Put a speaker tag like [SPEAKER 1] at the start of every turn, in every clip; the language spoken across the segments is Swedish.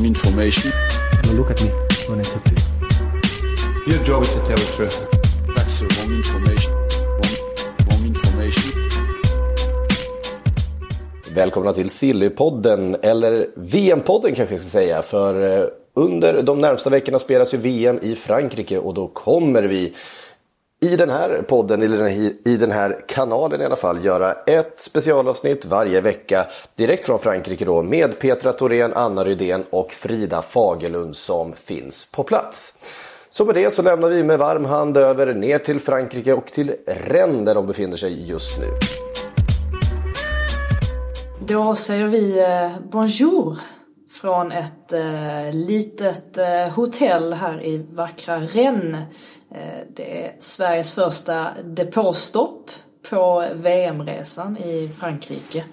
[SPEAKER 1] Wrong, information.
[SPEAKER 2] Now look at me when I talk to you.
[SPEAKER 3] Your job is to tell the truth.
[SPEAKER 1] That's the wrong information. Wrong, wrong information.
[SPEAKER 4] Välkomna till Sillypodden, eller VM-podden kanske jag ska säga, för eh, under de närmsta veckorna spelas ju VM i Frankrike och då kommer vi i den här podden, eller i den här kanalen i alla fall, göra ett specialavsnitt varje vecka direkt från Frankrike då med Petra Thorén, Anna Rydén och Frida Fagerlund som finns på plats. Så med det så lämnar vi med varm hand över ner till Frankrike och till Rennes där de befinner sig just nu.
[SPEAKER 5] Då säger vi eh, bonjour från ett eh, litet eh, hotell här i vackra Rennes. Eh, det är Sveriges första depåstopp på VM-resan i Frankrike.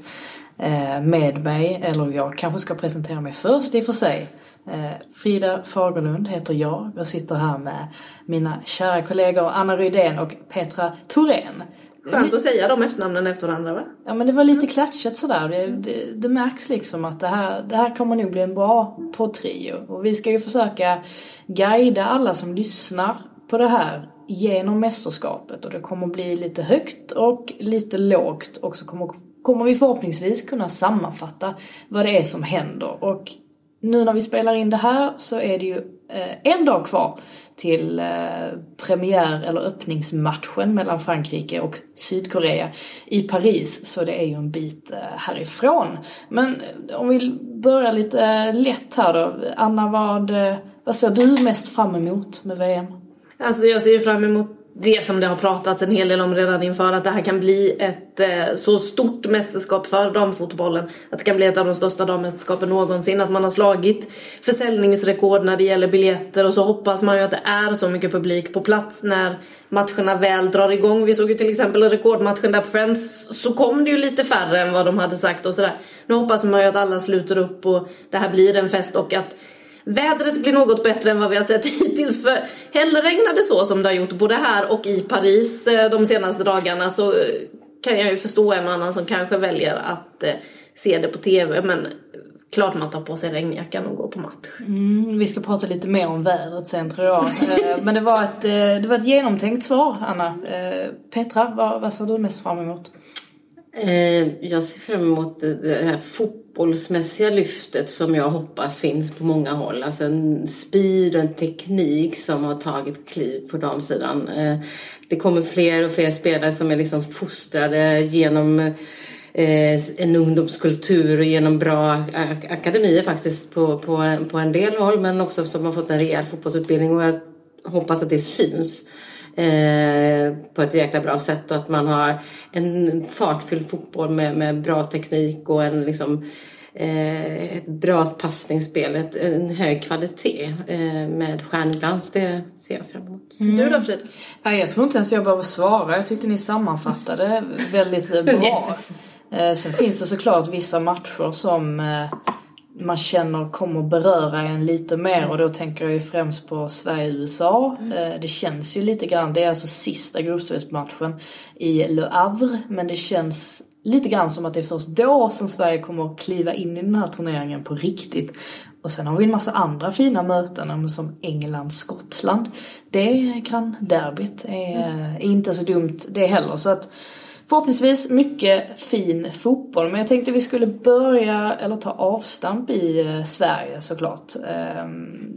[SPEAKER 5] Eh, med mig, eller jag kanske ska presentera mig först i och för sig. Eh, Frida Fagerlund heter jag. Jag sitter här med mina kära kollegor Anna Rydén och Petra Thorén.
[SPEAKER 6] Skönt att säga de efternamnen efter varandra va?
[SPEAKER 5] Ja men det var lite klatschigt sådär. Det, det, det märks liksom att det här, det här kommer nog bli en bra poddtrio. Och vi ska ju försöka guida alla som lyssnar på det här genom mästerskapet. Och det kommer bli lite högt och lite lågt. Och så kommer, kommer vi förhoppningsvis kunna sammanfatta vad det är som händer. Och nu när vi spelar in det här så är det ju eh, en dag kvar till eh, premiär eller öppningsmatchen mellan Frankrike och Sydkorea i Paris. Så det är ju en bit eh, härifrån. Men om vi börjar lite lätt här då. Anna, vad, vad ser du mest fram emot med VM?
[SPEAKER 6] Alltså jag ser ju fram emot det som det har pratats en hel del om redan inför att det här kan bli ett eh, så stort mästerskap för damfotbollen. Att det kan bli ett av de största dammästerskapen någonsin. Att man har slagit försäljningsrekord när det gäller biljetter och så hoppas man ju att det är så mycket publik på plats när matcherna väl drar igång. Vi såg ju till exempel rekordmatchen där på Friends så kom det ju lite färre än vad de hade sagt och sådär. Nu hoppas man ju att alla sluter upp och det här blir en fest och att Vädret blir något bättre än vad vi har sett hittills för hällregnade så som det har gjort både här och i Paris eh, de senaste dagarna så eh, kan jag ju förstå en och annan som kanske väljer att eh, se det på TV men klart man tar på sig regnjackan och går på match.
[SPEAKER 5] Mm, vi ska prata lite mer om vädret sen tror jag. Men det var ett, det var ett genomtänkt svar Anna. Petra, vad, vad ser du mest fram emot?
[SPEAKER 7] Eh, jag ser fram emot det här fotbollsmässiga lyftet som jag hoppas finns på många håll. Alltså en speed och en teknik som har tagit kliv på damsidan. Eh, det kommer fler och fler spelare som är liksom fostrade genom eh, en ungdomskultur och genom bra akademier faktiskt på, på, på en del håll men också som har fått en rejäl fotbollsutbildning och jag hoppas att det syns eh, på ett jäkla bra sätt och att man har en fartfylld fotboll med, med bra teknik och en liksom eh, ett bra passningsspel, ett, en hög kvalitet eh, med stjärnglans. Det ser jag fram emot.
[SPEAKER 6] Mm. Du då Frida?
[SPEAKER 5] Ja, jag tror inte ens jag behöver svara. Jag tyckte ni sammanfattade väldigt bra.
[SPEAKER 6] Yes.
[SPEAKER 5] Sen finns det såklart vissa matcher som eh, man känner kommer beröra en lite mer och då tänker jag ju främst på Sverige-USA. Mm. Det känns ju lite grann, det är alltså sista gruppspelsmatchen i Le Havre men det känns lite grann som att det är först då som Sverige kommer att kliva in i den här turneringen på riktigt. Och sen har vi en massa andra fina möten som England-Skottland. Det grannderbyt är, är inte så dumt det heller. Så att Förhoppningsvis mycket fin fotboll. Men jag tänkte vi skulle börja, eller ta avstamp i eh, Sverige såklart. Eh,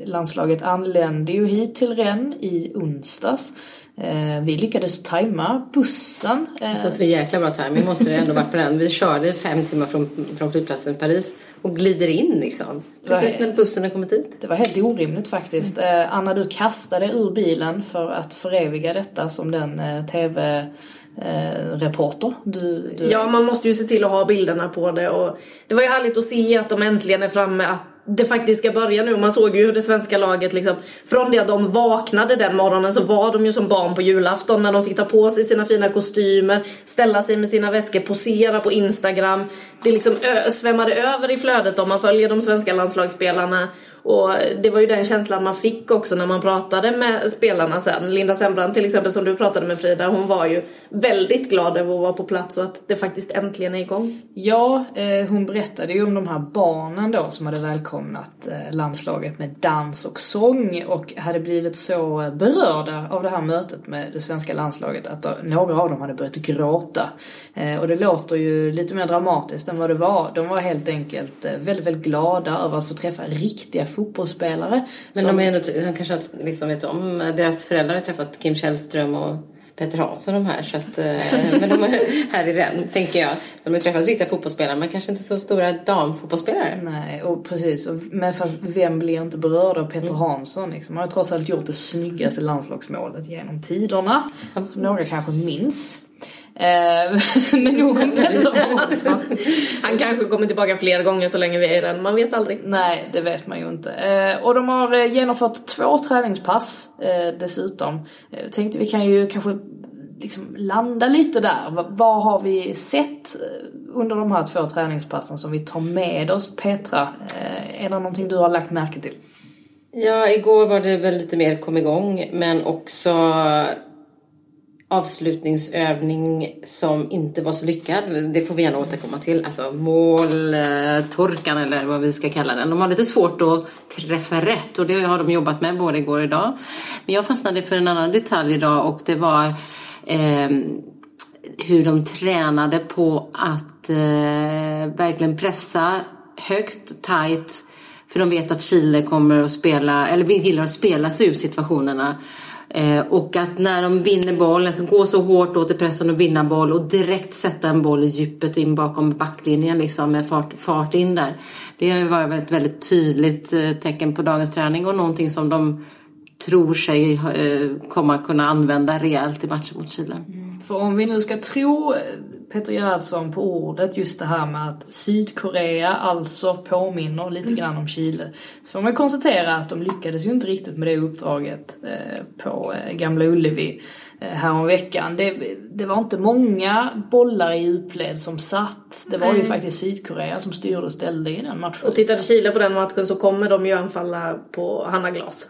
[SPEAKER 5] landslaget anlände ju hit till Rennes i onsdags. Eh, vi lyckades tajma bussen.
[SPEAKER 7] Alltså för jäkla bra timing måste det ändå varit på den. Vi körde fem timmar från, från flygplatsen Paris och glider in liksom. Precis när bussen har kommit hit.
[SPEAKER 5] Det var helt orimligt faktiskt. Eh, Anna, du kastade ur bilen för att föreviga detta som den eh, TV eh, reporter. Du, du...
[SPEAKER 6] Ja, man måste ju se till att ha bilderna på det och det var ju härligt att se att de äntligen är framme att det faktiskt ska börja nu. Man såg ju hur det svenska laget liksom, från det att de vaknade den morgonen så var de ju som barn på julafton när de fick ta på sig sina fina kostymer, ställa sig med sina väskor, posera på Instagram. Det liksom ö- svämmade över i flödet om man följer de svenska landslagsspelarna. Och det var ju den känslan man fick också när man pratade med spelarna sen. Linda Sembrand till exempel som du pratade med Frida, hon var ju väldigt glad över att vara på plats och att det faktiskt äntligen är igång.
[SPEAKER 5] Ja, eh, hon berättade ju om de här barnen då som hade välkomnat eh, landslaget med dans och sång och hade blivit så berörda av det här mötet med det svenska landslaget att då, några av dem hade börjat gråta. Eh, och det låter ju lite mer dramatiskt än vad det var. De var helt enkelt eh, väldigt, väldigt glada över att få träffa riktiga fotbollsspelare.
[SPEAKER 7] Men
[SPEAKER 5] som-
[SPEAKER 7] de är ändå, han kanske har liksom vet om, deras föräldrar har träffat Kim Källström och Peter Hansson de här. Så att, eh, men de är här i den, tänker jag. De har träffat riktiga fotbollsspelare men kanske inte så stora damfotbollsspelare.
[SPEAKER 5] Nej, och precis. Och, men fast vem blir inte berörd av Peter Hansson liksom? Han har trots allt gjort det snyggaste landslagsmålet genom tiderna. Som några kanske minns. Eh, men nog om Hansson.
[SPEAKER 6] Han kanske kommer tillbaka fler gånger så länge vi är i den, man vet aldrig.
[SPEAKER 5] Nej, det vet man ju inte. Eh, och de har eh, genomfört två träningspass dessutom. Eh, tänkte vi kan ju kanske liksom landa lite där. Va- vad har vi sett under de här två träningspassen som vi tar med oss? Petra, är det någonting du har lagt märke till?
[SPEAKER 7] Ja, igår var det väl lite mer kom igång men också avslutningsövning som inte var så lyckad. Det får vi gärna återkomma till. Alltså måltorkan eller vad vi ska kalla den. De har lite svårt att träffa rätt och det har de jobbat med både igår och idag. Men jag fastnade för en annan detalj idag och det var eh, hur de tränade på att eh, verkligen pressa högt, tight. För de vet att Chile kommer att spela, eller vi gillar att spela sig ur situationerna. Eh, och att när de vinner bollen, alltså gå så hårt åt i pressen och vinna boll och direkt sätta en boll i djupet in bakom backlinjen liksom med fart, fart in där. Det var ett väldigt tydligt eh, tecken på dagens träning och någonting som de tror sig eh, komma kunna använda rejält i matchen mot Chile. Mm.
[SPEAKER 5] För om vi nu ska tro eh, Peter Gerhardsson på ordet, just det här med att Sydkorea alltså påminner lite grann om Chile. Så får man konstatera att de lyckades ju inte riktigt med det uppdraget eh, på eh, Gamla Ullevi eh, häromveckan. Det, det var inte många bollar i djupled som satt. Det var ju faktiskt Sydkorea som styrde och ställde i den matchen.
[SPEAKER 6] Och tittade Chile på den matchen så kommer de ju anfalla på Hanna Glas.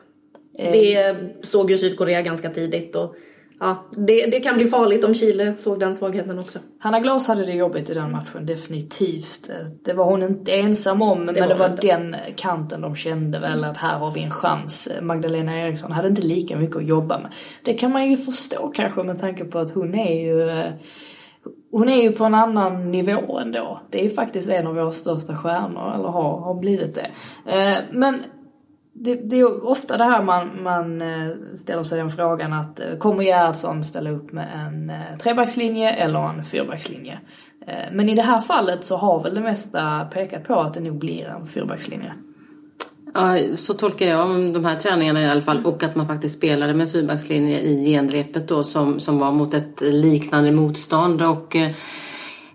[SPEAKER 6] Det såg ju Sydkorea ganska tidigt och ja, det, det kan bli farligt om Chile såg den svagheten också.
[SPEAKER 5] Hanna Glas hade det jobbigt i den matchen, definitivt. Det var hon inte ensam om, men
[SPEAKER 6] var
[SPEAKER 5] det var
[SPEAKER 6] inte.
[SPEAKER 5] den kanten de kände väl att här har vi en chans. Magdalena Eriksson hade inte lika mycket att jobba med. Det kan man ju förstå kanske med tanke på att hon är ju hon är ju på en annan nivå ändå. Det är ju faktiskt en av våra största stjärnor, eller har, har blivit det. Eh, Men det, det är ofta det här man, man eh, ställer sig den frågan att eh, kommer Gerhardsson ställa upp med en eh, trebackslinje eller en fyrbackslinje? Men i det här fallet så har väl det mesta pekat på att det nog blir en fyrbackslinje.
[SPEAKER 7] Ja, så tolkar jag de här träningarna i alla fall och att man faktiskt spelade med fyrbackslinje i genrepet då som, som var mot ett liknande motstånd och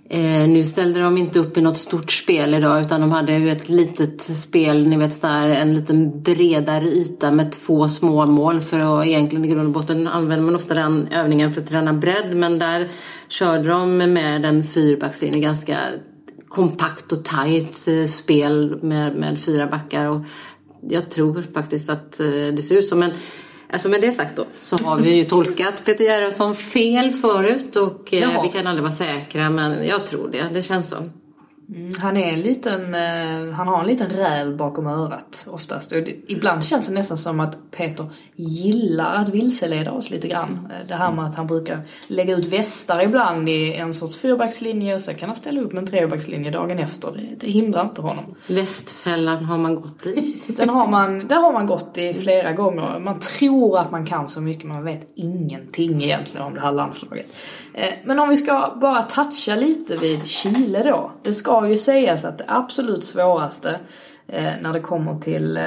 [SPEAKER 7] eh, nu ställde de inte upp i något stort spel idag utan de hade ju ett litet spel, ni vet sådär, en liten bredare yta med två små mål för att egentligen i grund och botten använder man ofta den övningen för att träna bredd men där körde de med en fyrbackslinje ganska kompakt och tajt eh, spel med, med fyra backar. Och jag tror faktiskt att eh, det ser ut så. Men alltså med det sagt då så har vi ju tolkat Peter Gerhardsson fel förut och eh, vi kan aldrig vara säkra men jag tror det. Det känns så.
[SPEAKER 5] Han är en liten, eh, han har en liten räv bakom örat oftast. Och det, ibland känns det nästan som att Peter gillar att vilseleda oss lite grann. Eh, Det här med att han brukar lägga ut västar ibland i en sorts fyrbackslinje och så kan han ställa upp med en trebackslinje dagen efter. Det, det hindrar inte honom.
[SPEAKER 7] Västfällan har man gått i.
[SPEAKER 5] Den har man, där har man gått i flera gånger. Man tror att man kan så mycket men man vet ingenting egentligen om det här landslaget. Eh, Men om vi ska bara toucha lite vid Chile då. Det ska ju sägas att det absolut svåraste eh, när det kommer till eh,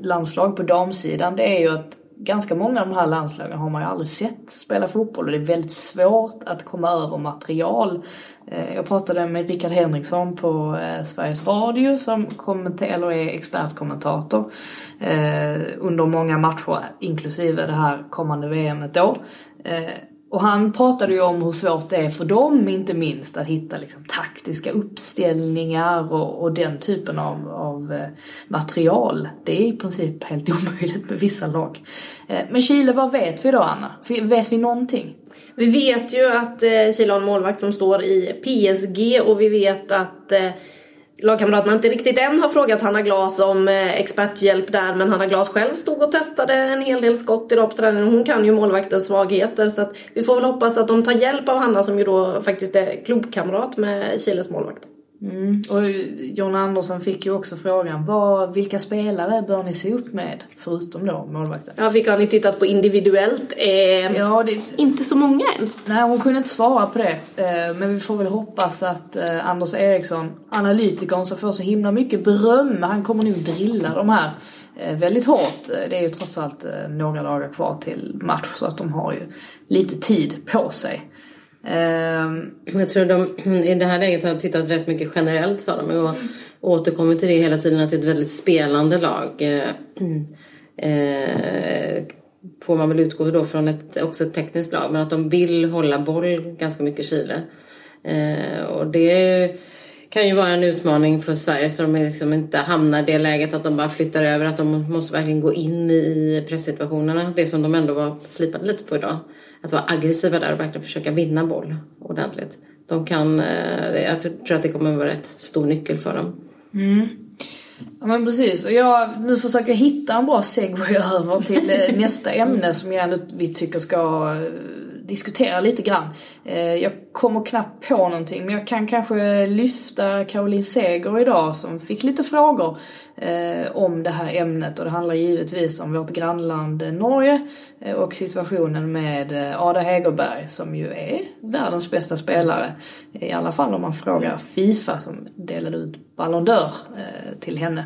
[SPEAKER 5] landslag på damsidan det är ju att ganska många av de här landslagen har man ju aldrig sett spela fotboll och det är väldigt svårt att komma över material. Eh, Jag pratade med Rickard Henriksson på eh, Sveriges Radio som kommenter- eller är expertkommentator eh, under många matcher inklusive det här kommande VMet då. Eh, och han pratade ju om hur svårt det är för dem inte minst att hitta liksom, taktiska uppställningar och, och den typen av, av eh, material. Det är i princip helt omöjligt med vissa lag. Eh, men Chile, vad vet vi då Anna? Vet vi någonting?
[SPEAKER 6] Vi vet ju att eh, Chile har en målvakt som står i PSG och vi vet att eh, lagkamraterna inte riktigt än har frågat Hanna Glas om eh, experthjälp där men Hanna Glas själv stod och testade en hel del skott idag på träningen. Hon kan ju målvaktens svagheter så att vi får väl hoppas att de tar hjälp av Hanna som ju då faktiskt är klubbkamrat med Chiles målvakt.
[SPEAKER 5] Och John Andersson fick ju också frågan, vad, vilka spelare bör ni se upp med? Förutom då målvakten.
[SPEAKER 6] Ja, vilka har ni tittat på individuellt? Eh,
[SPEAKER 5] Ja, det,
[SPEAKER 6] Inte så många än.
[SPEAKER 5] Nej, hon kunde inte svara på det. Eh, Men vi får väl hoppas att eh, Anders Eriksson, analytikern som får så himla mycket beröm, han kommer nog drilla de här eh, väldigt hårt. Eh, Det är ju trots allt eh, några dagar kvar till match så att de har ju lite tid på sig. Ehm,
[SPEAKER 7] jag tror de i det här läget har tittat rätt mycket generellt sa de och återkommer till det hela tiden att det är ett väldigt spelande lag. Eh, eh, får man väl utgå då från ett, också ett tekniskt lag men att de vill hålla boll ganska mycket Chile. Eh, och det kan ju vara en utmaning för Sverige så de liksom inte hamnar i det läget att de bara flyttar över att de måste verkligen gå in i presssituationerna. Det som de ändå var slipade lite på idag. Att vara aggressiva där och verkligen försöka vinna boll ordentligt. De kan, eh, jag tror att det kommer att vara rätt stor nyckel för dem. Mm.
[SPEAKER 5] Ja men precis. Och jag nu försöker hitta en bra segway över till eh, nästa ämne som jag ändå vi tycker ska eh, diskutera lite grann. Eh, jag kommer knappt på någonting men jag kan kanske lyfta Caroline Seger idag som fick lite frågor om det här ämnet och det handlar givetvis om vårt grannland Norge och situationen med Ada Hegerberg som ju är världens bästa spelare. I alla fall om man frågar Fifa som delade ut Ballon d'Or till henne.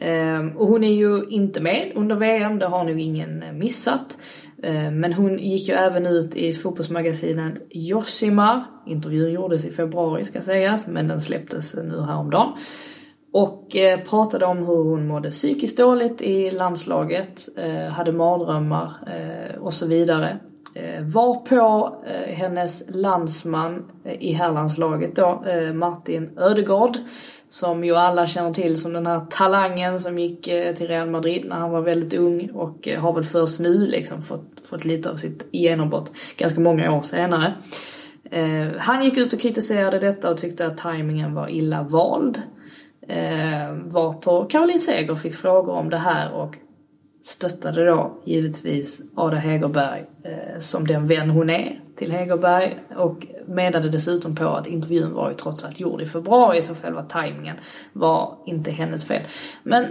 [SPEAKER 5] Ehm, och hon är ju inte med under VM, det har nog ingen missat. Ehm, men hon gick ju även ut i fotbollsmagasinet Josimar. Intervjun gjordes i februari ska sägas, men den släpptes nu häromdagen. Och eh, pratade om hur hon mådde psykiskt dåligt i landslaget, eh, hade mardrömmar eh, och så vidare. Varpå hennes landsman i herrlandslaget då, Martin Ödegård. Som ju alla känner till som den här talangen som gick eh, till Real Madrid när han var väldigt ung och eh, har väl först nu liksom fått, fått lite av sitt genombrott ganska många år senare. Eh, han gick ut och kritiserade detta och tyckte att tajmingen var illa vald. Eh, var på Caroline Seger fick frågor om det här och stöttade då givetvis Ada Hegerberg eh, som den vän hon är till Hegerberg och menade dessutom på att intervjun var ju trots allt gjord i februari så själva tajmingen var inte hennes fel. Men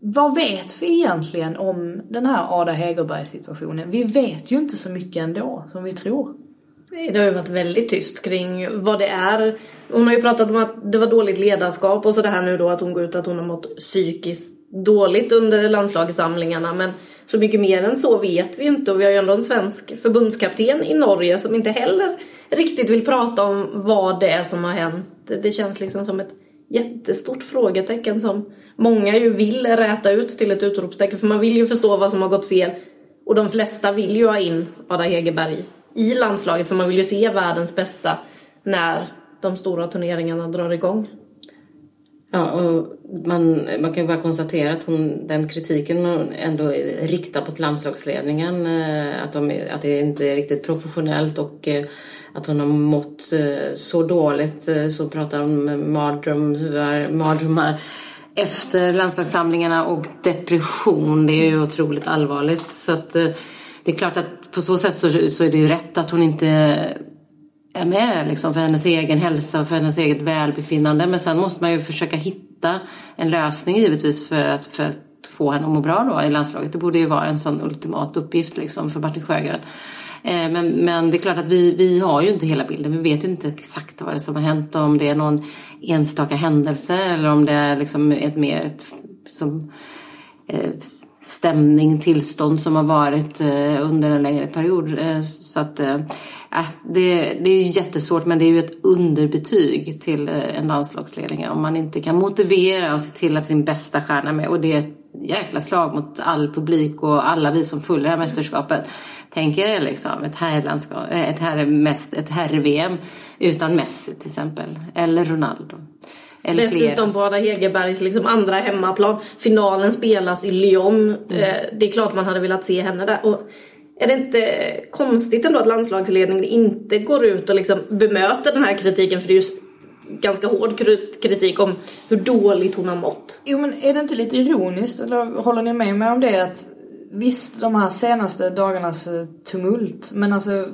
[SPEAKER 5] vad vet vi egentligen om den här Ada Hegerberg situationen? Vi vet ju inte så mycket ändå som vi tror.
[SPEAKER 6] Nej, Det har ju varit väldigt tyst kring vad det är. Hon har ju pratat om att det var dåligt ledarskap och så det här nu då att hon går ut att hon har mått psykiskt dåligt under landslagssamlingarna. Men så mycket mer än så vet vi ju inte och vi har ju ändå en svensk förbundskapten i Norge som inte heller riktigt vill prata om vad det är som har hänt. Det känns liksom som ett jättestort frågetecken som många ju vill räta ut till ett utropstecken för man vill ju förstå vad som har gått fel. Och de flesta vill ju ha in Ada Hegerberg i landslaget för man vill ju se världens bästa när de stora turneringarna drar igång.
[SPEAKER 7] Ja, och man, man kan bara konstatera att hon, den kritiken hon ändå riktar mot landslagsledningen, eh, att, de, att det inte är riktigt professionellt och eh, att hon har mått eh, så dåligt, så pratar om mardrömmar, mardrömmar efter landslagssamlingarna och depression. Det är ju otroligt allvarligt. Så att, det är klart att på så sätt så, så är det ju rätt att hon inte är med liksom, för hennes egen hälsa och för hennes eget välbefinnande. Men sen måste man ju försöka hitta en lösning givetvis för att, för att få henne att må bra då i landslaget. Det borde ju vara en sån ultimat uppgift liksom, för Martin Sjögren. Eh, men, men det är klart att vi, vi har ju inte hela bilden. Vi vet ju inte exakt vad det som har hänt. Om det är någon enstaka händelse eller om det är liksom ett mer ett, som, eh, stämning, tillstånd som har varit eh, under en längre period. Eh, så att eh, äh, det, det är ju jättesvårt men det är ju ett underbetyg till eh, en landslagsledning om man inte kan motivera och se till att sin bästa stjärna är med. Och det är ett jäkla slag mot all publik och alla vi som följer det här mästerskapet. Tänk er liksom ett herrlandskap, eh, ett herr, ett herr-VM utan Messi till exempel. Eller Ronaldo. Eller
[SPEAKER 6] Dessutom på Ada Hegerbergs liksom andra hemmaplan. Finalen spelas i Lyon.
[SPEAKER 7] Mm.
[SPEAKER 6] Eh, det är klart man hade velat se henne där. Och är det inte konstigt ändå att landslagsledningen inte går ut och liksom bemöter den här kritiken? För det är ju ganska hård kritik om hur dåligt hon har mått.
[SPEAKER 5] Jo men är det inte lite ironiskt, eller håller ni med mig om det att visst de här senaste dagarnas eh, tumult, men alltså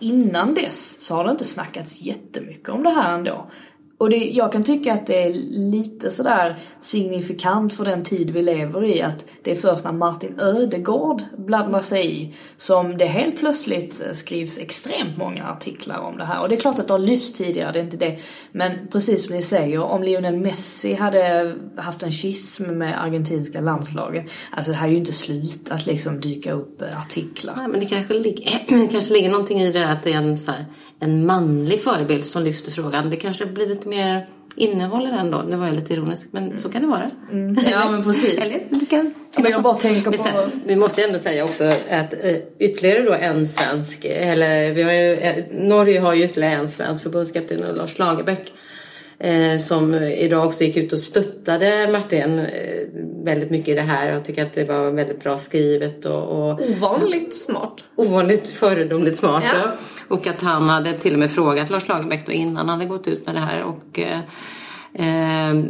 [SPEAKER 5] innan dess så har det inte snackats jättemycket om det här ändå. Och det, jag kan tycka att det är lite sådär signifikant för den tid vi lever i att det är först när Martin Ödegård blandar sig i som det helt plötsligt eh, skrivs extremt många artiklar om det här. Och det är klart att det har lyfts tidigare, det är inte det. Men precis som ni säger, om Lionel Messi hade haft en schism med argentinska landslaget, alltså det hade ju inte slutat liksom dyka upp eh, artiklar.
[SPEAKER 7] Nej, men det kanske, ligger, kanske ligger någonting i det där att det är en, så här, en manlig förebild som lyfter frågan. Det kanske blir lite mer innehåll i den då. Nu var jag lite ironisk, men så kan det vara.
[SPEAKER 5] Ja men precis.
[SPEAKER 7] Eller, du kan,
[SPEAKER 5] Men jag bara tänker på-
[SPEAKER 7] sen, vi måste ändå säga också att eh, ytterligare då en svensk, eller vi har ju, eh, Norge har ju ytterligare en svensk förbundskapten, Lars Lagerbäck. Eh, som idag också gick ut och stöttade Martin eh, väldigt mycket i det här. Jag tycker att det var väldigt bra skrivet och, och
[SPEAKER 6] Ovanligt smart.
[SPEAKER 7] ovanligt föredömligt smart.
[SPEAKER 6] Ja.
[SPEAKER 7] Ja. Och att han hade till och med frågat Lars Lagerbäck då innan han hade gått ut med det här. Och, eh, eh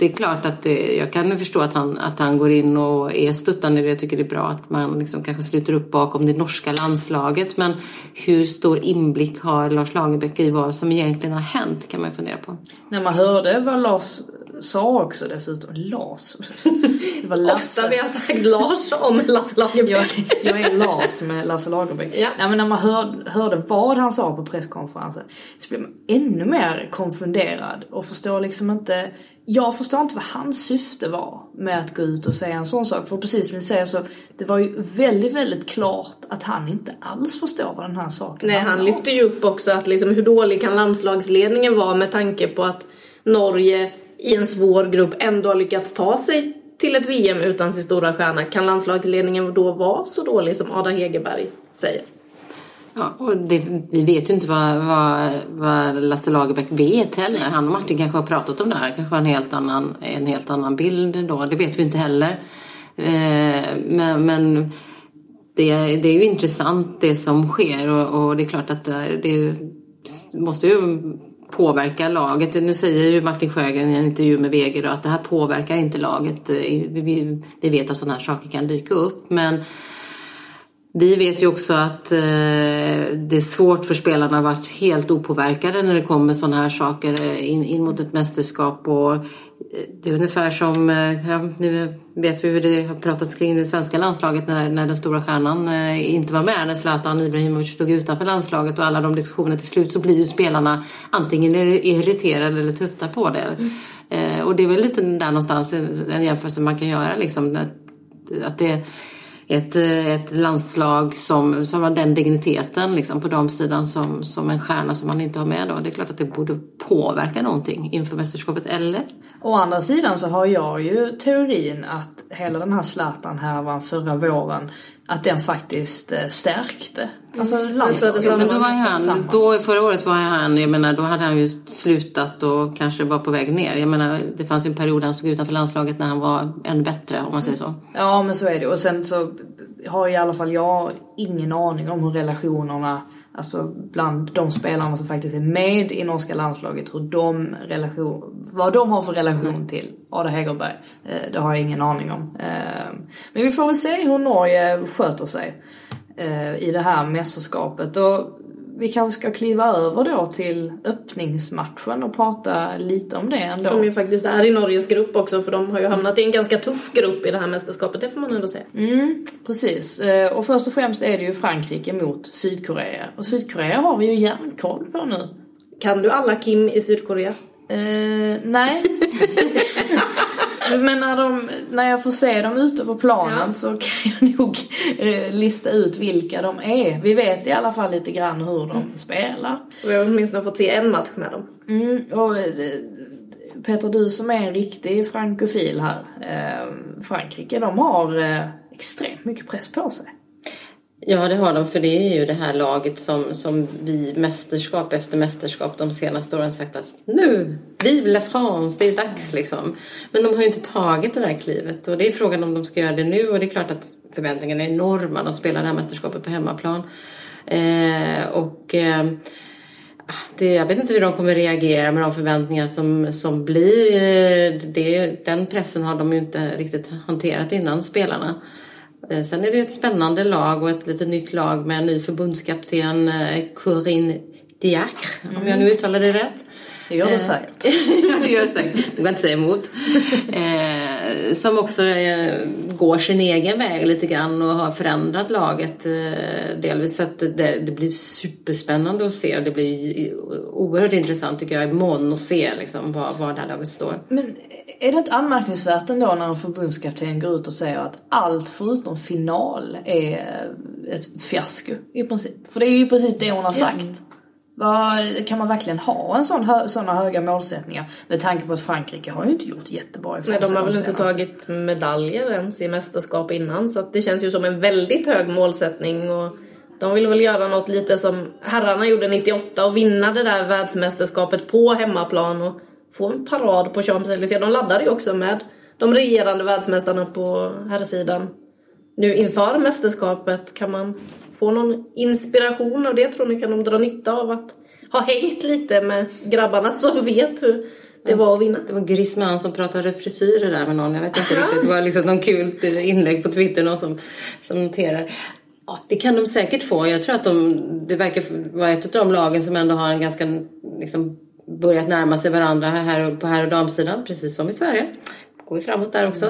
[SPEAKER 7] det är klart att det, jag kan förstå att han, att han går in och är stöttande. Jag tycker det är bra att man liksom kanske sluter upp bakom det norska landslaget. Men hur stor inblick har Lars Lagerbäck i vad som egentligen har hänt kan man ju fundera på.
[SPEAKER 5] När man hörde vad Lars sa också dessutom, Lars? Det var Lasse.
[SPEAKER 6] Ofta vi har sagt Lars om Lasse
[SPEAKER 5] Jag,
[SPEAKER 6] Lagerbäck.
[SPEAKER 5] jag är Lars med Lasse Lagerbäck.
[SPEAKER 6] Ja.
[SPEAKER 5] Nej, men när man hör, hörde vad han sa på presskonferensen så blev man ännu mer konfunderad och förstår liksom inte jag förstår inte vad hans syfte var med att gå ut och säga en sån sak. För precis som ni säger så, det var ju väldigt, väldigt klart att han inte alls förstår vad den här saken
[SPEAKER 6] Nej, han
[SPEAKER 5] om.
[SPEAKER 6] lyfter ju upp också att liksom, hur dålig kan landslagsledningen vara med tanke på att Norge i en svår grupp ändå har lyckats ta sig till ett VM utan sin stora stjärna. Kan landslagsledningen då vara så dålig som Ada Hegerberg säger?
[SPEAKER 7] Ja, och det, vi vet ju inte vad, vad, vad Lasse Lagerbäck vet heller. Han och Martin kanske har pratat om det här. kanske har en helt annan, en helt annan bild då. Det vet vi inte heller. Eh, men men det, det är ju intressant det som sker och, och det är klart att det, det måste ju påverka laget. Nu säger ju Martin Sjögren i en intervju med VG då att det här påverkar inte laget. Eh, vi, vet att sådana här saker kan dyka upp men vi vet ju också att eh, det är svårt för spelarna att vara helt opåverkade när det kommer sådana här saker eh, in, in mot ett mästerskap. Och, det är ungefär som, eh, ja, nu vet vi hur det har pratats kring det svenska landslaget när, när den stora stjärnan eh, inte var med, när Zlatan Ibrahimovic stod utanför landslaget och alla de diskussionerna till slut så blir ju spelarna antingen irriterade eller trötta på det. Eh, och det är väl lite där någonstans en, en jämförelse man kan göra liksom. Att, att det ett, eh, ett landslag som, som har den digniteten liksom, på damsidan som, som en stjärna som man inte har med då. Det är klart att det borde påverka någonting inför mästerskapet, eller?
[SPEAKER 5] Å andra sidan så har jag ju teorin att hela den här Zlatan härvan förra våren, att den faktiskt eh, stärkte. Alltså
[SPEAKER 6] så är det
[SPEAKER 5] landslaget.
[SPEAKER 6] samma.
[SPEAKER 7] Men då, var han, då, förra året var han, jag menar, då hade han ju slutat och kanske var på väg ner. Jag menar, det fanns ju en period han stod utanför landslaget när han var ännu bättre, om man säger så.
[SPEAKER 5] Ja men så är det. Och sen så har i alla fall jag ingen aning om hur relationerna Alltså bland de spelarna som faktiskt är med i norska landslaget, hur de relation, vad de har för relation till Ada Hegerberg. Eh, det har jag ingen aning om. Eh, men vi får väl se hur Norge sköter sig eh, i det här mästerskapet. Och vi kanske ska kliva över då till öppningsmatchen och prata lite om det ändå.
[SPEAKER 6] Som ju faktiskt är i Norges grupp också för de har ju hamnat i en ganska tuff grupp i det här mästerskapet, det får man ändå säga.
[SPEAKER 5] Mm, precis. Eh, Och först och främst är det ju Frankrike mot Sydkorea. Och Sydkorea har vi ju järnkoll på nu.
[SPEAKER 6] Kan du alla Kim i Sydkorea?
[SPEAKER 5] Eh, nej. Men när, de, när jag får se dem ute på planen
[SPEAKER 6] Ja.
[SPEAKER 5] så kan jag nog eh, lista ut vilka de är. Vi vet i alla fall lite grann hur de spelar.
[SPEAKER 6] Och jag har åtminstone fått se en match med dem.
[SPEAKER 5] Mm, och eh, Peter, du som är en riktig frankofil här. Eh, Frankrike, de har extremt mycket press på sig.
[SPEAKER 7] Ja, det har de, för det är ju det här laget som, som vi mästerskap efter mästerskap de senaste åren sagt att nu, vive la France, det är dags liksom. Men de har ju inte tagit det där klivet och det är frågan om de ska göra det nu och det är klart att förväntningarna är enorma. De spelar det här mästerskapet på hemmaplan. Eh, och eh, det, jag vet inte hur de kommer reagera med de förväntningar som, som blir. Eh, det, den pressen har de ju inte riktigt hanterat innan, spelarna. Eh, Sen är det ju ett spännande lag och ett lite nytt lag med en ny förbundskapten eh, Corinne Diacre, om jag nu uttalar det rätt.
[SPEAKER 5] Det gör du
[SPEAKER 7] Eh,
[SPEAKER 5] säkert.
[SPEAKER 7] ja, det gör jag säkert. Du kan inte säga emot. Eh, som också eh, går sin egen väg lite grann och har förändrat laget eh, delvis. Så att det, det blir superspännande att se det blir oerhört intressant tycker jag imorgon att se liksom, var, var det här laget står.
[SPEAKER 5] Men är det inte anmärkningsvärt ändå när en förbundskapten går ut och säger att allt förutom final är ett fiasko i princip? För det är ju i princip det hon har sagt. Vad, kan man verkligen ha en sån hö, såna höga målsättningar? Med tanke på att Frankrike har ju inte gjort jättebra i
[SPEAKER 6] Nej, de har väl inte tagit medaljer ens i mästerskap innan så det känns ju som en väldigt hög målsättning och de vill väl göra något lite som herrarna gjorde 98 och vinna det där världsmästerskapet på hemmaplan och få en parad på Champs-Élysées. De laddade ju också med de regerande världsmästarna på herrsidan. Nu inför mästerskapet kan man få någon inspiration av det tror ni kan de dra nytta av att ha hängt lite med grabbarna som vet hur det var att vinna.
[SPEAKER 7] Det var Griezmann som pratade frisyrer där med någon. Jag vet inte riktigt. Det var liksom någon kul inlägg på Twitter någon som, som noterar. Ja, det kan de säkert få. Jag tror att de, det verkar vara ett av de lagen som ändå har en ganska liksom, börjat närma sig varandra här på herr och damsidan. Precis som i Sverige. Går vi framåt där också.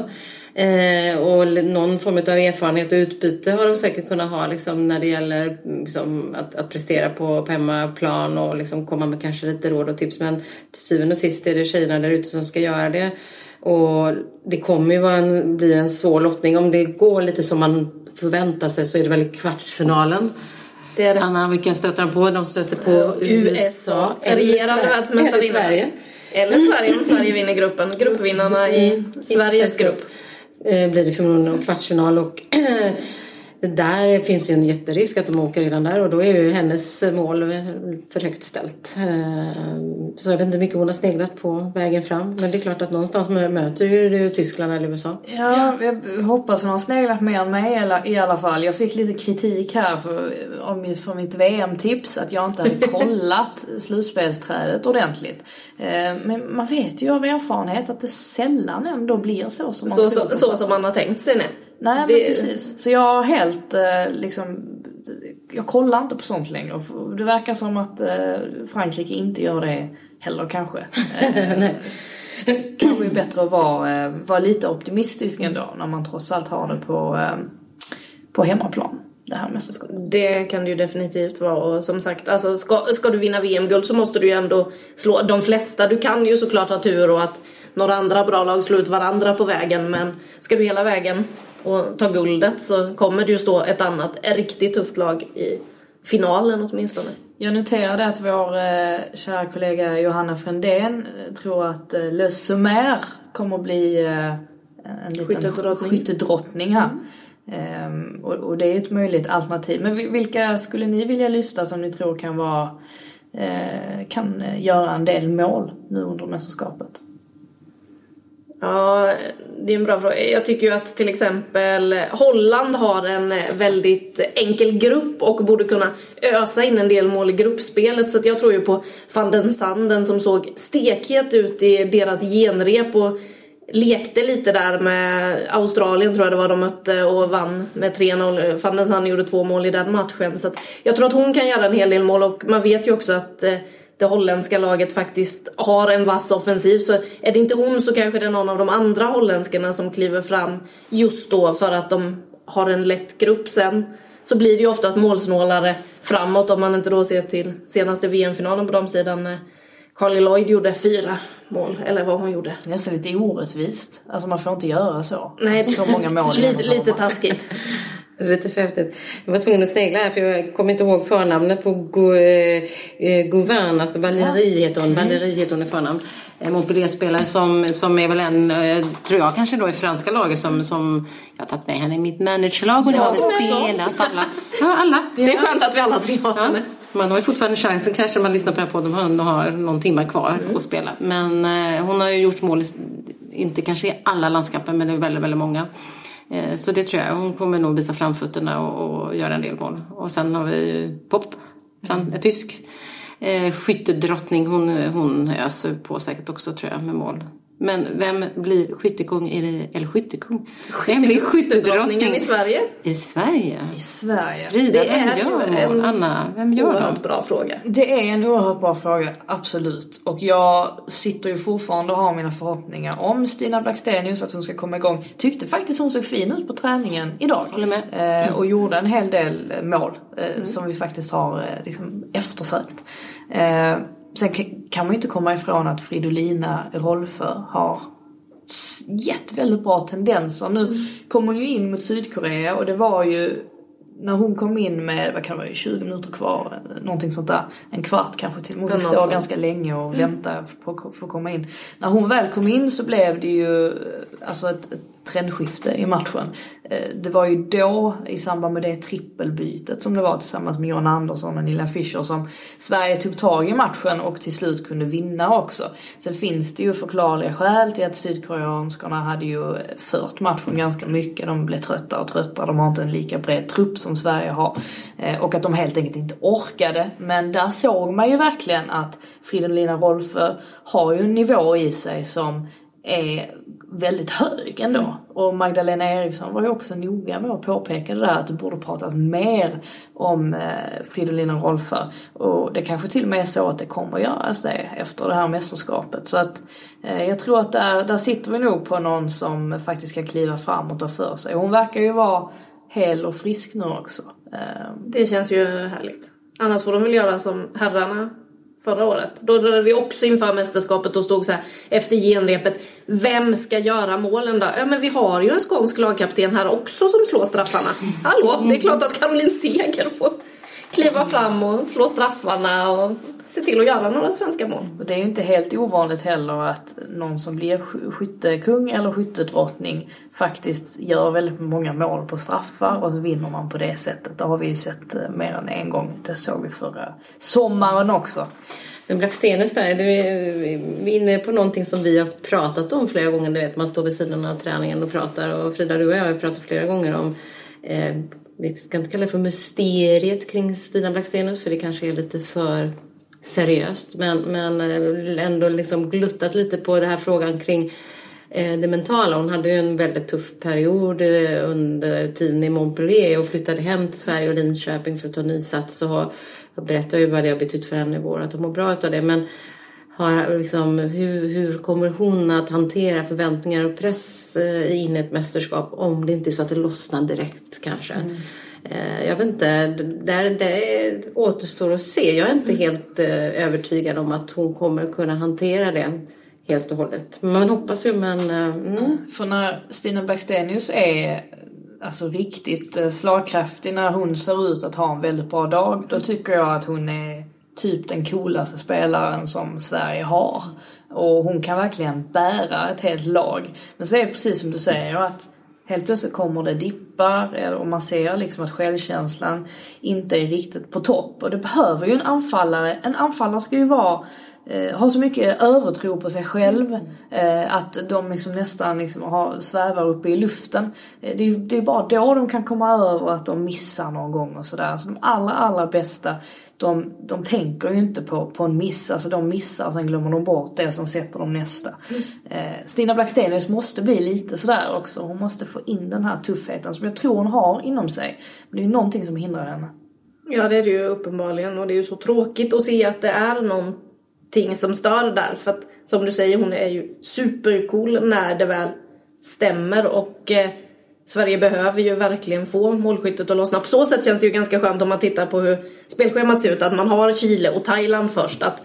[SPEAKER 7] Eh, och någon form av erfarenhet och utbyte har de säkert kunnat ha liksom, när det gäller liksom, att, att prestera på, på hemmaplan och liksom, komma med kanske lite råd och tips. Men till syvende och sist är det tjejerna där ute som ska göra det. Och det kommer ju vara en, bli en svår lottning. Om det går lite som man förväntar sig så är det väl kvartsfinalen.
[SPEAKER 6] Det är det.
[SPEAKER 7] Anna, vilka stöter de på? De stöter på
[SPEAKER 6] USA,
[SPEAKER 7] eller
[SPEAKER 6] regerande
[SPEAKER 7] Eller Sverige.
[SPEAKER 6] Eller Sverige om Sverige vinner gruppen. Gruppvinnarna i Sveriges grupp.
[SPEAKER 7] Eh, blir det förmodligen en kvartsfinal och det där finns ju en jätterisk att de åker redan där och då är ju hennes mål för högt ställt. Eh, Så jag vet inte hur mycket hon har sneglat på vägen fram. Men det är klart att någonstans möter ju Tyskland eller USA.
[SPEAKER 5] Ja, jag hoppas hon har sneglat mer än mig i alla- i alla fall. Jag fick lite kritik här för, av mitt, för mitt VM-tips att jag inte hade kollat slutspelsträdet ordentligt. Eh, Men man vet ju av erfarenhet att det sällan ändå blir så som man
[SPEAKER 6] Så,
[SPEAKER 5] tror
[SPEAKER 6] så, så som man har tänkt sig nu.
[SPEAKER 5] Nej men
[SPEAKER 6] Det-
[SPEAKER 5] precis. Så jag har helt eh, liksom Jag kollar inte på sånt längre. Det verkar som att eh, Frankrike inte gör det heller kanske. Eh, kanske är bättre att vara, vara lite optimistisk ändå när man trots allt har det på, på hemmaplan. Det här mästerskapet.
[SPEAKER 6] Det kan det ju definitivt vara och som sagt, alltså, ska, ska du vinna VM-guld så måste du ju ändå slå de flesta. Du kan ju såklart ha tur och att några andra bra lag slår ut varandra på vägen men ska du hela vägen och ta guldet så kommer det ju stå ett annat riktigt tufft lag i finalen åtminstone.
[SPEAKER 5] Jag noterade att vår eh, kära kollega Johanna Frändén eh, tror att eh, Le Sommer kommer att bli eh, en liten
[SPEAKER 6] Skyttedrottning.
[SPEAKER 5] skyttedrottning här. Ehm, Ehm, och, det är ju ett möjligt alternativ. Men vilka skulle ni vilja lyfta som ni tror kan vara eh, kan eh, göra en del mål nu under mästerskapet?
[SPEAKER 6] Ja, det är en bra fråga. Jag tycker ju att till exempel Holland har en väldigt enkel grupp och borde kunna ösa in en del mål i gruppspelet. Så att jag tror ju på van den Sanden som såg stekhet ut i deras genrep och lekte lite där med Australien tror jag det var de mötte och vann med 3-0. Van den Sanden gjorde två mål i den matchen. Så att jag tror att hon kan göra en hel del mål och man vet ju också att eh, det holländska laget faktiskt har en vass offensiv. Så är det inte hon så kanske det är någon av de andra holländskarna som kliver fram just då för att de har en lätt grupp sen. Så blir det ju oftast målsnålare framåt om man inte då ser till senaste VM-finalen på damsidan. sidan Carly Lloyd gjorde fyra mål, eller vad hon gjorde.
[SPEAKER 5] Det är nästan lite orättvist. Alltså man får inte göra så.
[SPEAKER 6] Nej,
[SPEAKER 5] så många mål.
[SPEAKER 6] lite, lite taskigt.
[SPEAKER 7] Lite för häftigt. Jag var tvungen att snegla här för jag kommer inte ihåg förnamnet på eh, eh, Gauvin, alltså Valérie heter hon. Valérie heter hon i förnamn. Eh, Montpellier-spelare som, som är väl en, eh, tror jag kanske då i franska laget som, som jag har tagit med henne i mitt managerlag och det har vi spelat alla. Ja, alla.
[SPEAKER 6] Det är skönt att vi alla tre har
[SPEAKER 7] Ja,
[SPEAKER 6] henne.
[SPEAKER 7] man har ju fortfarande chansen kanske när man lyssnar på den här podden och har någon timme kvar
[SPEAKER 6] Mm.
[SPEAKER 7] att spela. Men eh, hon har ju gjort mål, inte kanske i alla landskamper men det är väldigt, väldigt många. Eh, så det tror jag. Hon kommer nog visa framfötterna och, och göra en del mål. Och sen har vi ju Pop, fram, en tysk. Eh, skyttedrottning, hon, hon öser på säkert också tror jag med mål. Men vem blir skyttekung? Är det, eller skyttekung? Vem blir skyttedrottning
[SPEAKER 6] i Sverige.
[SPEAKER 7] i Sverige?
[SPEAKER 5] I Sverige.
[SPEAKER 7] Frida,
[SPEAKER 6] Det är
[SPEAKER 7] vem gör
[SPEAKER 6] en
[SPEAKER 7] Anna, vem gör?
[SPEAKER 6] Oerhört bra fråga.
[SPEAKER 5] Det är en oerhört bra fråga, absolut. Och jag sitter ju fortfarande och har mina förhoppningar om Stina Blackstenius, att hon ska komma igång. Tyckte faktiskt hon såg fin ut på träningen idag.
[SPEAKER 7] Håller med.
[SPEAKER 5] Eh, och gjorde en hel del mål eh, som vi faktiskt har eh, liksom eftersökt. Eh, sen ka- kan man ju inte komma ifrån att Fridolina Rolfö har gett väldigt bra tendenser. Nu kommer hon ju in mot Sydkorea och det var ju när hon kom in med, vad kan det vara, 20 minuter kvar, någonting sånt där. En kvart kanske till. Hon fick stå
[SPEAKER 6] sånt.
[SPEAKER 5] ganska länge och vänta på att få komma in. När hon väl kom in så blev det ju alltså ett, ett trendskifte i matchen. Eh, det var ju då, i samband med det trippelbytet som det var tillsammans med John Andersson och Nilla Fischer som Sverige tog tag i matchen och till slut kunde vinna också. Sen finns det ju förklarliga skäl till att sydkoreanskarna hade ju fört matchen ganska mycket. De blev trötta och trötta. De har inte en lika bred trupp som Sverige har. Eh, och att de helt enkelt inte orkade. Men där såg man ju verkligen att Fridolina Rolfö har ju en nivå i sig som är väldigt hög ändå. Och Magdalena Eriksson var ju också noga med att påpeka det där att det borde pratas mer om eh, Fridolina Rolfö. Och det kanske till och med är så att det kommer att göras det efter det här mästerskapet. Så att eh, jag tror att där, där sitter vi nog på någon som faktiskt kan kliva fram och ta för sig. Hon verkar ju vara hel och frisk nu också. Eh,
[SPEAKER 6] Det känns ju härligt. Annars får de väl göra som herrarna förra året. Då hade vi också inför mästerskapet och stod så här efter genrepet. Vem ska göra målen då? Ja men vi har ju en skånsk lagkapten här också som slår straffarna. Hallå, det är klart att Caroline Seger får kliva fram och slå straffarna och se till att göra några svenska mål.
[SPEAKER 5] Och det är ju inte helt ovanligt heller att någon som blir sk- skyttekung eller skyttedrottning faktiskt gör väldigt många mål på straffar och så vinner man på det sättet. Det har vi ju sett eh, mer än en gång. Det såg vi förra sommaren också.
[SPEAKER 7] Men Blackstenius där, du är är inne på någonting som vi har pratat om flera gånger. Du vet, man står vid sidan av träningen och pratar. Och Frida, du och jag har pratat flera gånger om, eh, vi ska inte kalla det för mysteriet kring Stina Blackstenius för det kanske är lite för seriöst. Men, men eh, ändå liksom gluttat lite på den här frågan kring eh, det mentala. Hon hade ju en väldigt tuff period eh, under tiden i Montpellier och flyttade hem till Sverige och Linköping för att ta ny sats. Och jag berättar ju vad det har betytt för henne i vår, att hon mår bra utav det. Men har liksom, hur, hur kommer hon att hantera förväntningar och press in i ett mästerskap om det inte är så att det lossnar direkt kanske? Mm. Jag vet inte, där, det återstår att se. Jag är inte helt eh, övertygad om att hon kommer kunna hantera det helt och hållet. Man hoppas ju men... eh, Mm.
[SPEAKER 5] För när Stina Blackstenius är alltså riktigt eh, slagkraftig, när hon ser ut att ha en väldigt bra dag, då tycker jag att hon är typ den coolaste spelaren som Sverige har. Och hon kan verkligen bära ett helt lag. Men så är det precis som du säger att helt plötsligt kommer det dippar och man ser liksom att självkänslan inte är riktigt på topp. Och det behöver ju en anfallare. En anfallare ska ju vara eh, har så mycket övertro på sig själv eh, att de liksom nästan liksom har, svävar uppe i luften. Eh, det, är, ju- det är bara då de kan komma över att de missar någon gång och sådär. Så de allra, allra bästa de, de tänker ju inte på, på en miss, alltså de missar och sen glömmer de bort det och sen sätter de nästa. Eh, Stina Blackstenius måste bli lite sådär också. Hon måste få in den här tuffheten som jag tror hon har inom sig. Men det är ju någonting som hindrar henne.
[SPEAKER 6] Ja det är det ju uppenbarligen och det är ju så tråkigt att se att det är någon ting som stör där. För att som du säger hon är ju supercool när det väl stämmer och eh, Sverige behöver ju verkligen få målskyttet att lossna. På så sätt känns det ju ganska skönt om man tittar på hur spelschemat ser ut. Att man har Chile och Thailand först. Att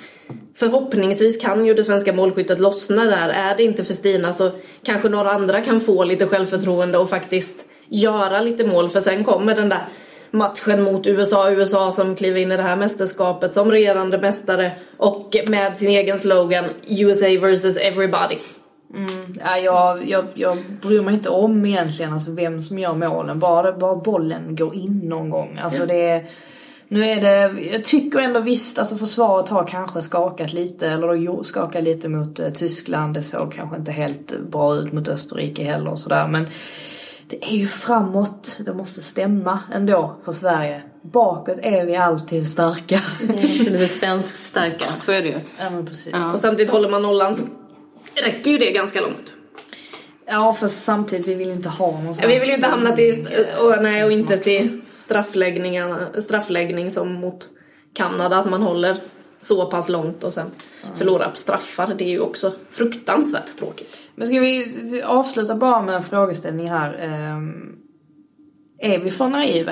[SPEAKER 6] Förhoppningsvis kan ju det svenska målskyttet lossna där. Är det inte för Stina så kanske några andra kan få lite självförtroende och faktiskt göra lite mål. För sen kommer den där matchen mot USA. USA som kliver in i det här mästerskapet som regerande mästare och med sin egen slogan USA versus everybody.
[SPEAKER 5] Ja, jag, jag, jag bryr mig inte om egentligen alltså vem som gör målen. Bara, bara bollen går in någon gång. Alltså det är, nu är det, jag tycker ändå visst, alltså försvaret har kanske skakat lite, eller jo- skakat lite mot eh, Tyskland. Det såg kanske inte helt bra ut mot Österrike heller och sådär. Men det är ju framåt, det måste stämma ändå för Sverige. Bakåt är vi alltid starka.
[SPEAKER 7] Lite svenskt starka, så är det ju.
[SPEAKER 5] ja men precis.
[SPEAKER 6] Och samtidigt håller man nollan så räcker ju det ganska långt.
[SPEAKER 5] Ja för samtidigt, vi vill inte ha någon sån
[SPEAKER 6] Vi vill inte hamna till, och, nej, och inte till straffläggningarna, straffläggning som mot Kanada, att man håller så pass långt och sen förlorar på straffar. Det är ju också fruktansvärt tråkigt.
[SPEAKER 5] Men ska vi avsluta bara med en frågeställning här. Ehm, Är vi för naiva?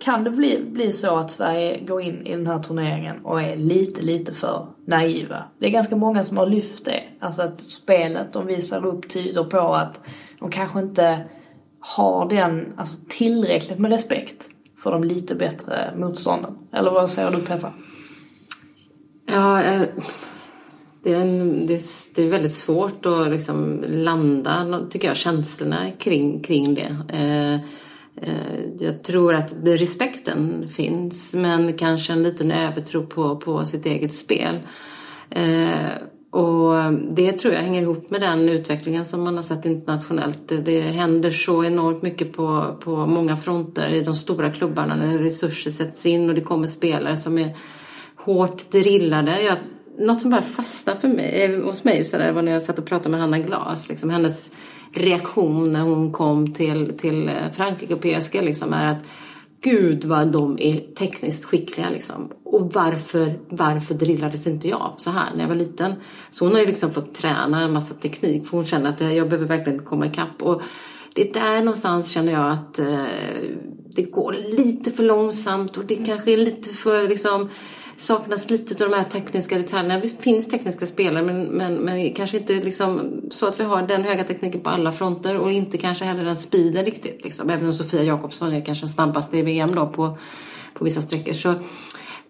[SPEAKER 5] Kan det bli, bli så att Sverige går in i den här turneringen och är lite, lite för naiva? Det är ganska många som har lyft det. Alltså att spelet de visar upp tyder på att de kanske inte har den, alltså tillräckligt med respekt för de lite bättre motstånden. Eller vad säger du Petra?
[SPEAKER 7] Ja, eh, det är, en, det, det är väldigt svårt att liksom landa, tycker jag, känslorna kring, kring det. Eh, eh, jag tror att det, respekten finns, men kanske en liten övertro på, på sitt eget spel. Eh, och det tror jag hänger ihop med den utvecklingen som man har sett internationellt. Det, det händer så enormt mycket på, på många fronter i de stora klubbarna när resurser sätts in och det kommer spelare som är hårt drillade. Jag, något som bara fastnade för mig, eh, hos mig så där, var när jag satt och pratade med Hanna Glas. Liksom, hennes reaktion när hon kom till, till eh, Frankrike och PSG liksom, är att Gud vad de är tekniskt skickliga liksom. Och varför, varför drillades inte jag så här när jag var liten? Så hon har ju liksom fått träna en massa teknik för hon känner att eh, jag behöver verkligen komma ikapp. Och det är där någonstans känner jag att eh, det går lite för långsamt och det kanske är lite för liksom saknas lite av de här tekniska detaljerna. Visst finns tekniska spelare men, men, men kanske inte liksom så att vi har den höga tekniken på alla fronter och inte kanske heller den speeden riktigt. Liksom. Även om Sofia Jakobsson är kanske den snabbaste i VM då på, på vissa sträckor. Så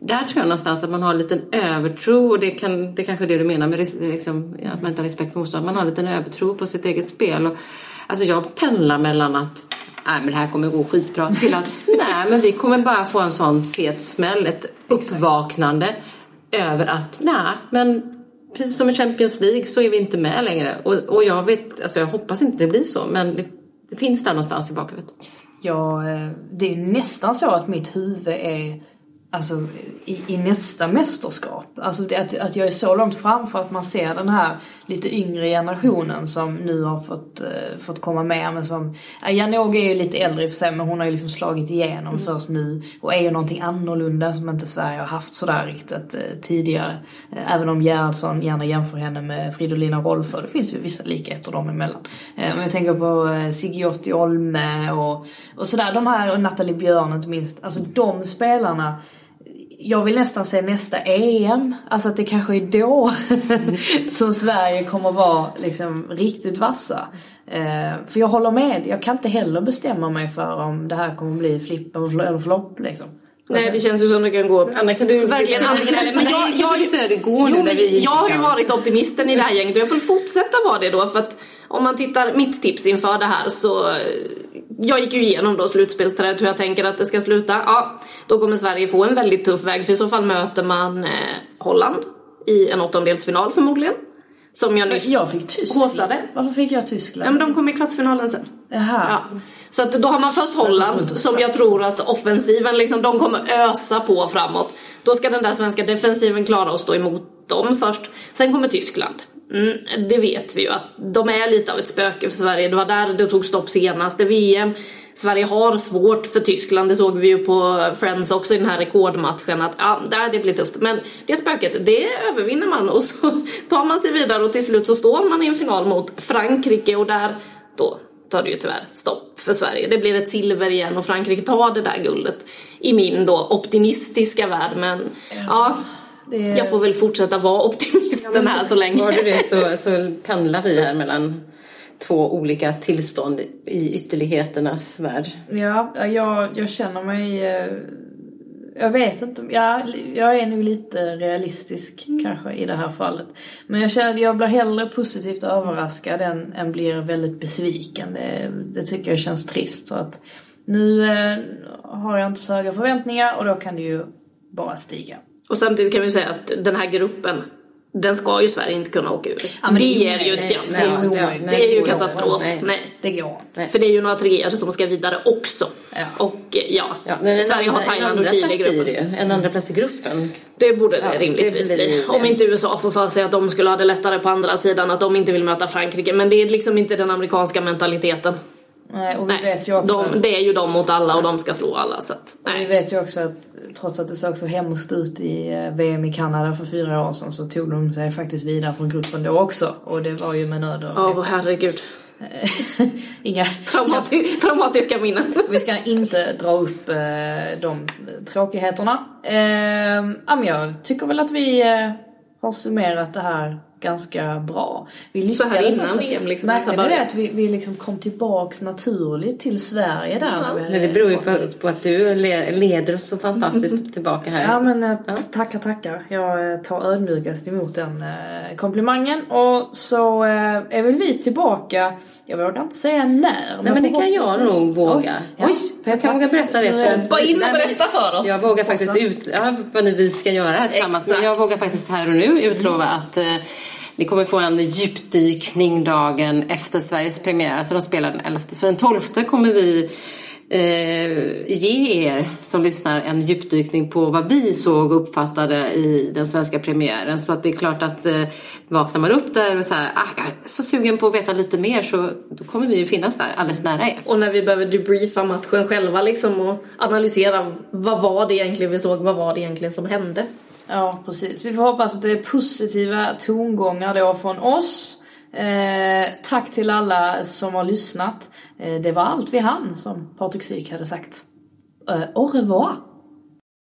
[SPEAKER 7] där tror jag någonstans att man har en liten övertro och det, kan, det kanske är det du menar med liksom, att man inte har respekt för motståndaren. Man har en liten övertro på sitt eget spel. Och, alltså jag pendlar mellan att nej men det här kommer gå skitbra till att nej men vi kommer bara få en sån fet smäll, ett uppvaknande över att nej men precis som i Champions League så är vi inte med längre och, och jag vet, alltså jag hoppas inte det blir så men det, det finns där någonstans i bakhuvudet.
[SPEAKER 5] Ja, eh, det är nästan så att mitt huvud är alltså, i, i nästa mästerskap. Alltså det, att, att jag är så långt fram för att man ser den här lite yngre generationen som nu har fått, eh, fått komma med. Men som, ja, Janogy är ju lite äldre i och för sig men hon har ju liksom slagit igenom först nu. Och är ju någonting annorlunda som inte Sverige har haft sådär riktigt eh, tidigare. Eh, även om Gerhardsson gärna jämför henne med Fridolina Rolfö. Det finns ju vissa likheter dem emellan. Eh, men jag tänker på eh, Sigiotti Olme och, och sådär. De här, och Nathalie Björn inte minst. Alltså de spelarna jag vill nästan se nästa EM, alltså att det kanske är då som Sverige kommer vara liksom riktigt vassa. Eh, för jag håller med, jag kan inte heller bestämma mig för om det här kommer bli flipp eller flopp liksom.
[SPEAKER 6] Nej det känns ju som det kan gå
[SPEAKER 7] Anna, kan du-
[SPEAKER 6] verkligen antingen eller. Men jag, jag,
[SPEAKER 7] inte du säga det går nu
[SPEAKER 6] jo, men Jag har ju varit optimisten i det här gänget och jag får fortsätta vara det då för att om man tittar mitt tips inför det här så jag gick ju igenom då slutspelsträdet hur jag tänker att det ska sluta. Ja, då kommer Sverige få en väldigt tuff väg för i så fall möter man eh, Holland i en åttondelsfinal förmodligen. Som jag nyss
[SPEAKER 5] Jag fick Tyskland.
[SPEAKER 6] håsade.
[SPEAKER 5] Varför fick jag
[SPEAKER 6] Ja,
[SPEAKER 5] Tyskland?
[SPEAKER 6] men de kommer i kvartsfinalen sen.
[SPEAKER 5] Jaha.
[SPEAKER 6] Ja. Så att då har man först Holland som jag tror att offensiven liksom, de kommer ösa på framåt. Då ska den där svenska defensiven klara att stå emot dem först. Sen kommer Tyskland. Mm, det vet vi ju att de är lite av ett spöke för Sverige. Det var där det tog stopp senast i VM. Sverige har svårt för Tyskland, det såg vi ju på Friends också i den här rekordmatchen att ja, där det blir tufft. Men det spöket, det övervinner man och så tar man sig vidare och till slut så står man i en final mot Frankrike och där då tar det ju tyvärr stopp för Sverige. Det blir ett silver igen och Frankrike tar det där guldet i min då optimistiska värld. Men ja,
[SPEAKER 5] det...
[SPEAKER 6] Jag får väl fortsätta vara optimisten här så länge.
[SPEAKER 7] Var du det så, så pendlar vi här mellan två olika tillstånd i ytterligheternas värld.
[SPEAKER 5] Ja, jag, jag känner mig... eh, Jag vet inte, om- ja, jag är nog lite realistisk kanske i det här fallet. Men jag känner att jag blir hellre positivt överraskad än, än blir väldigt besviken. Det, det tycker jag känns trist. Så att nu eh, har jag inte så höga förväntningar och då kan det ju bara stiga.
[SPEAKER 6] Och samtidigt kan vi säga att den här gruppen, den ska ju Sverige inte kunna åka ur.
[SPEAKER 5] men
[SPEAKER 6] det
[SPEAKER 5] det-
[SPEAKER 6] är ju ett fiasko.
[SPEAKER 7] nej, ja,
[SPEAKER 5] omöjligt.
[SPEAKER 7] nej,
[SPEAKER 6] det är ju katastrof.
[SPEAKER 7] Nej.
[SPEAKER 6] Nej.
[SPEAKER 5] Det går inte.
[SPEAKER 6] För det är ju några treor som ska vidare också.
[SPEAKER 5] Ja.
[SPEAKER 6] Och eh, ja,
[SPEAKER 7] Ja, men en
[SPEAKER 6] Sverige har Thailand
[SPEAKER 7] en
[SPEAKER 6] och Chile i gruppen.
[SPEAKER 7] det. En andra plats i gruppen.
[SPEAKER 6] Det borde
[SPEAKER 7] Ja,
[SPEAKER 6] det
[SPEAKER 7] det
[SPEAKER 6] rimligtvis
[SPEAKER 7] blir
[SPEAKER 6] bli.
[SPEAKER 7] det.
[SPEAKER 6] Om inte USA får för sig att de skulle ha det lättare på andra sidan, att de inte vill möta Frankrike. Men det är liksom inte den amerikanska mentaliteten.
[SPEAKER 5] Nej, och vi
[SPEAKER 6] Nej,
[SPEAKER 5] vet ju också...
[SPEAKER 6] de, det är ju de mot alla och de ska slå alla. Så att,
[SPEAKER 5] Vi
[SPEAKER 6] nej.
[SPEAKER 5] vet ju också att trots att det såg så hemskt ut i eh, VM i Kanada för fyra år sedan så tog de sig faktiskt vidare från gruppen då också. Och det var ju med nöd och
[SPEAKER 6] Åh herregud.
[SPEAKER 5] Inga...
[SPEAKER 6] Traumati- traumatiska minnen.
[SPEAKER 5] Vi ska inte dra upp eh, de tråkigheterna. Eh, ja, men jag tycker väl att vi eh, har summerat det här ganska bra. Vi
[SPEAKER 6] Så här
[SPEAKER 5] lyckades
[SPEAKER 6] innan
[SPEAKER 5] också-
[SPEAKER 6] VM liksom,
[SPEAKER 5] Märkte ni
[SPEAKER 6] bara-
[SPEAKER 5] det att vi, vi liksom kom tillbaks naturligt till Sverige där? hade
[SPEAKER 7] Men det beror ju på, på att du le- leder oss så fantastiskt tillbaka här.
[SPEAKER 5] Ja men eh, t- tackar tackar. Jag eh, tar ödmjukast emot den eh, komplimangen. Och så eh, är väl vi tillbaka, jag vågar inte säga när.
[SPEAKER 7] Nej men det kan jag
[SPEAKER 5] förhoppningsvis-
[SPEAKER 7] nog våga.
[SPEAKER 5] Oj, ja,
[SPEAKER 7] Oj, jag kan våga berätta det. För
[SPEAKER 6] Hoppa in och berätta för oss.
[SPEAKER 7] Jag vågar faktiskt ut, ja, vad vi ska göra här tillsammans. Men
[SPEAKER 6] Exakt.
[SPEAKER 7] jag vågar faktiskt här och nu utlova att eh, ni kommer få en djupdykning dagen efter Sveriges premiär. Alltså de spelar den 11. Så den 12 kommer vi eh, ge er som lyssnar en djupdykning på vad vi såg och uppfattade i den svenska premiären. Så att det är klart att eh, vaknar man upp där och så här, ah, jag är så sugen på att veta lite mer så då kommer vi ju finnas där alldeles nära er.
[SPEAKER 6] Och när vi behöver debriefa matchen själva liksom och analysera vad var det egentligen vi såg, vad var det egentligen som hände.
[SPEAKER 5] Ja, precis. Vi får hoppas att det är positiva tongångar då från oss. Eh, tack till alla som har lyssnat. Eh, det var allt vi hann, som Patrik Syk hade sagt. Eh, au revoir!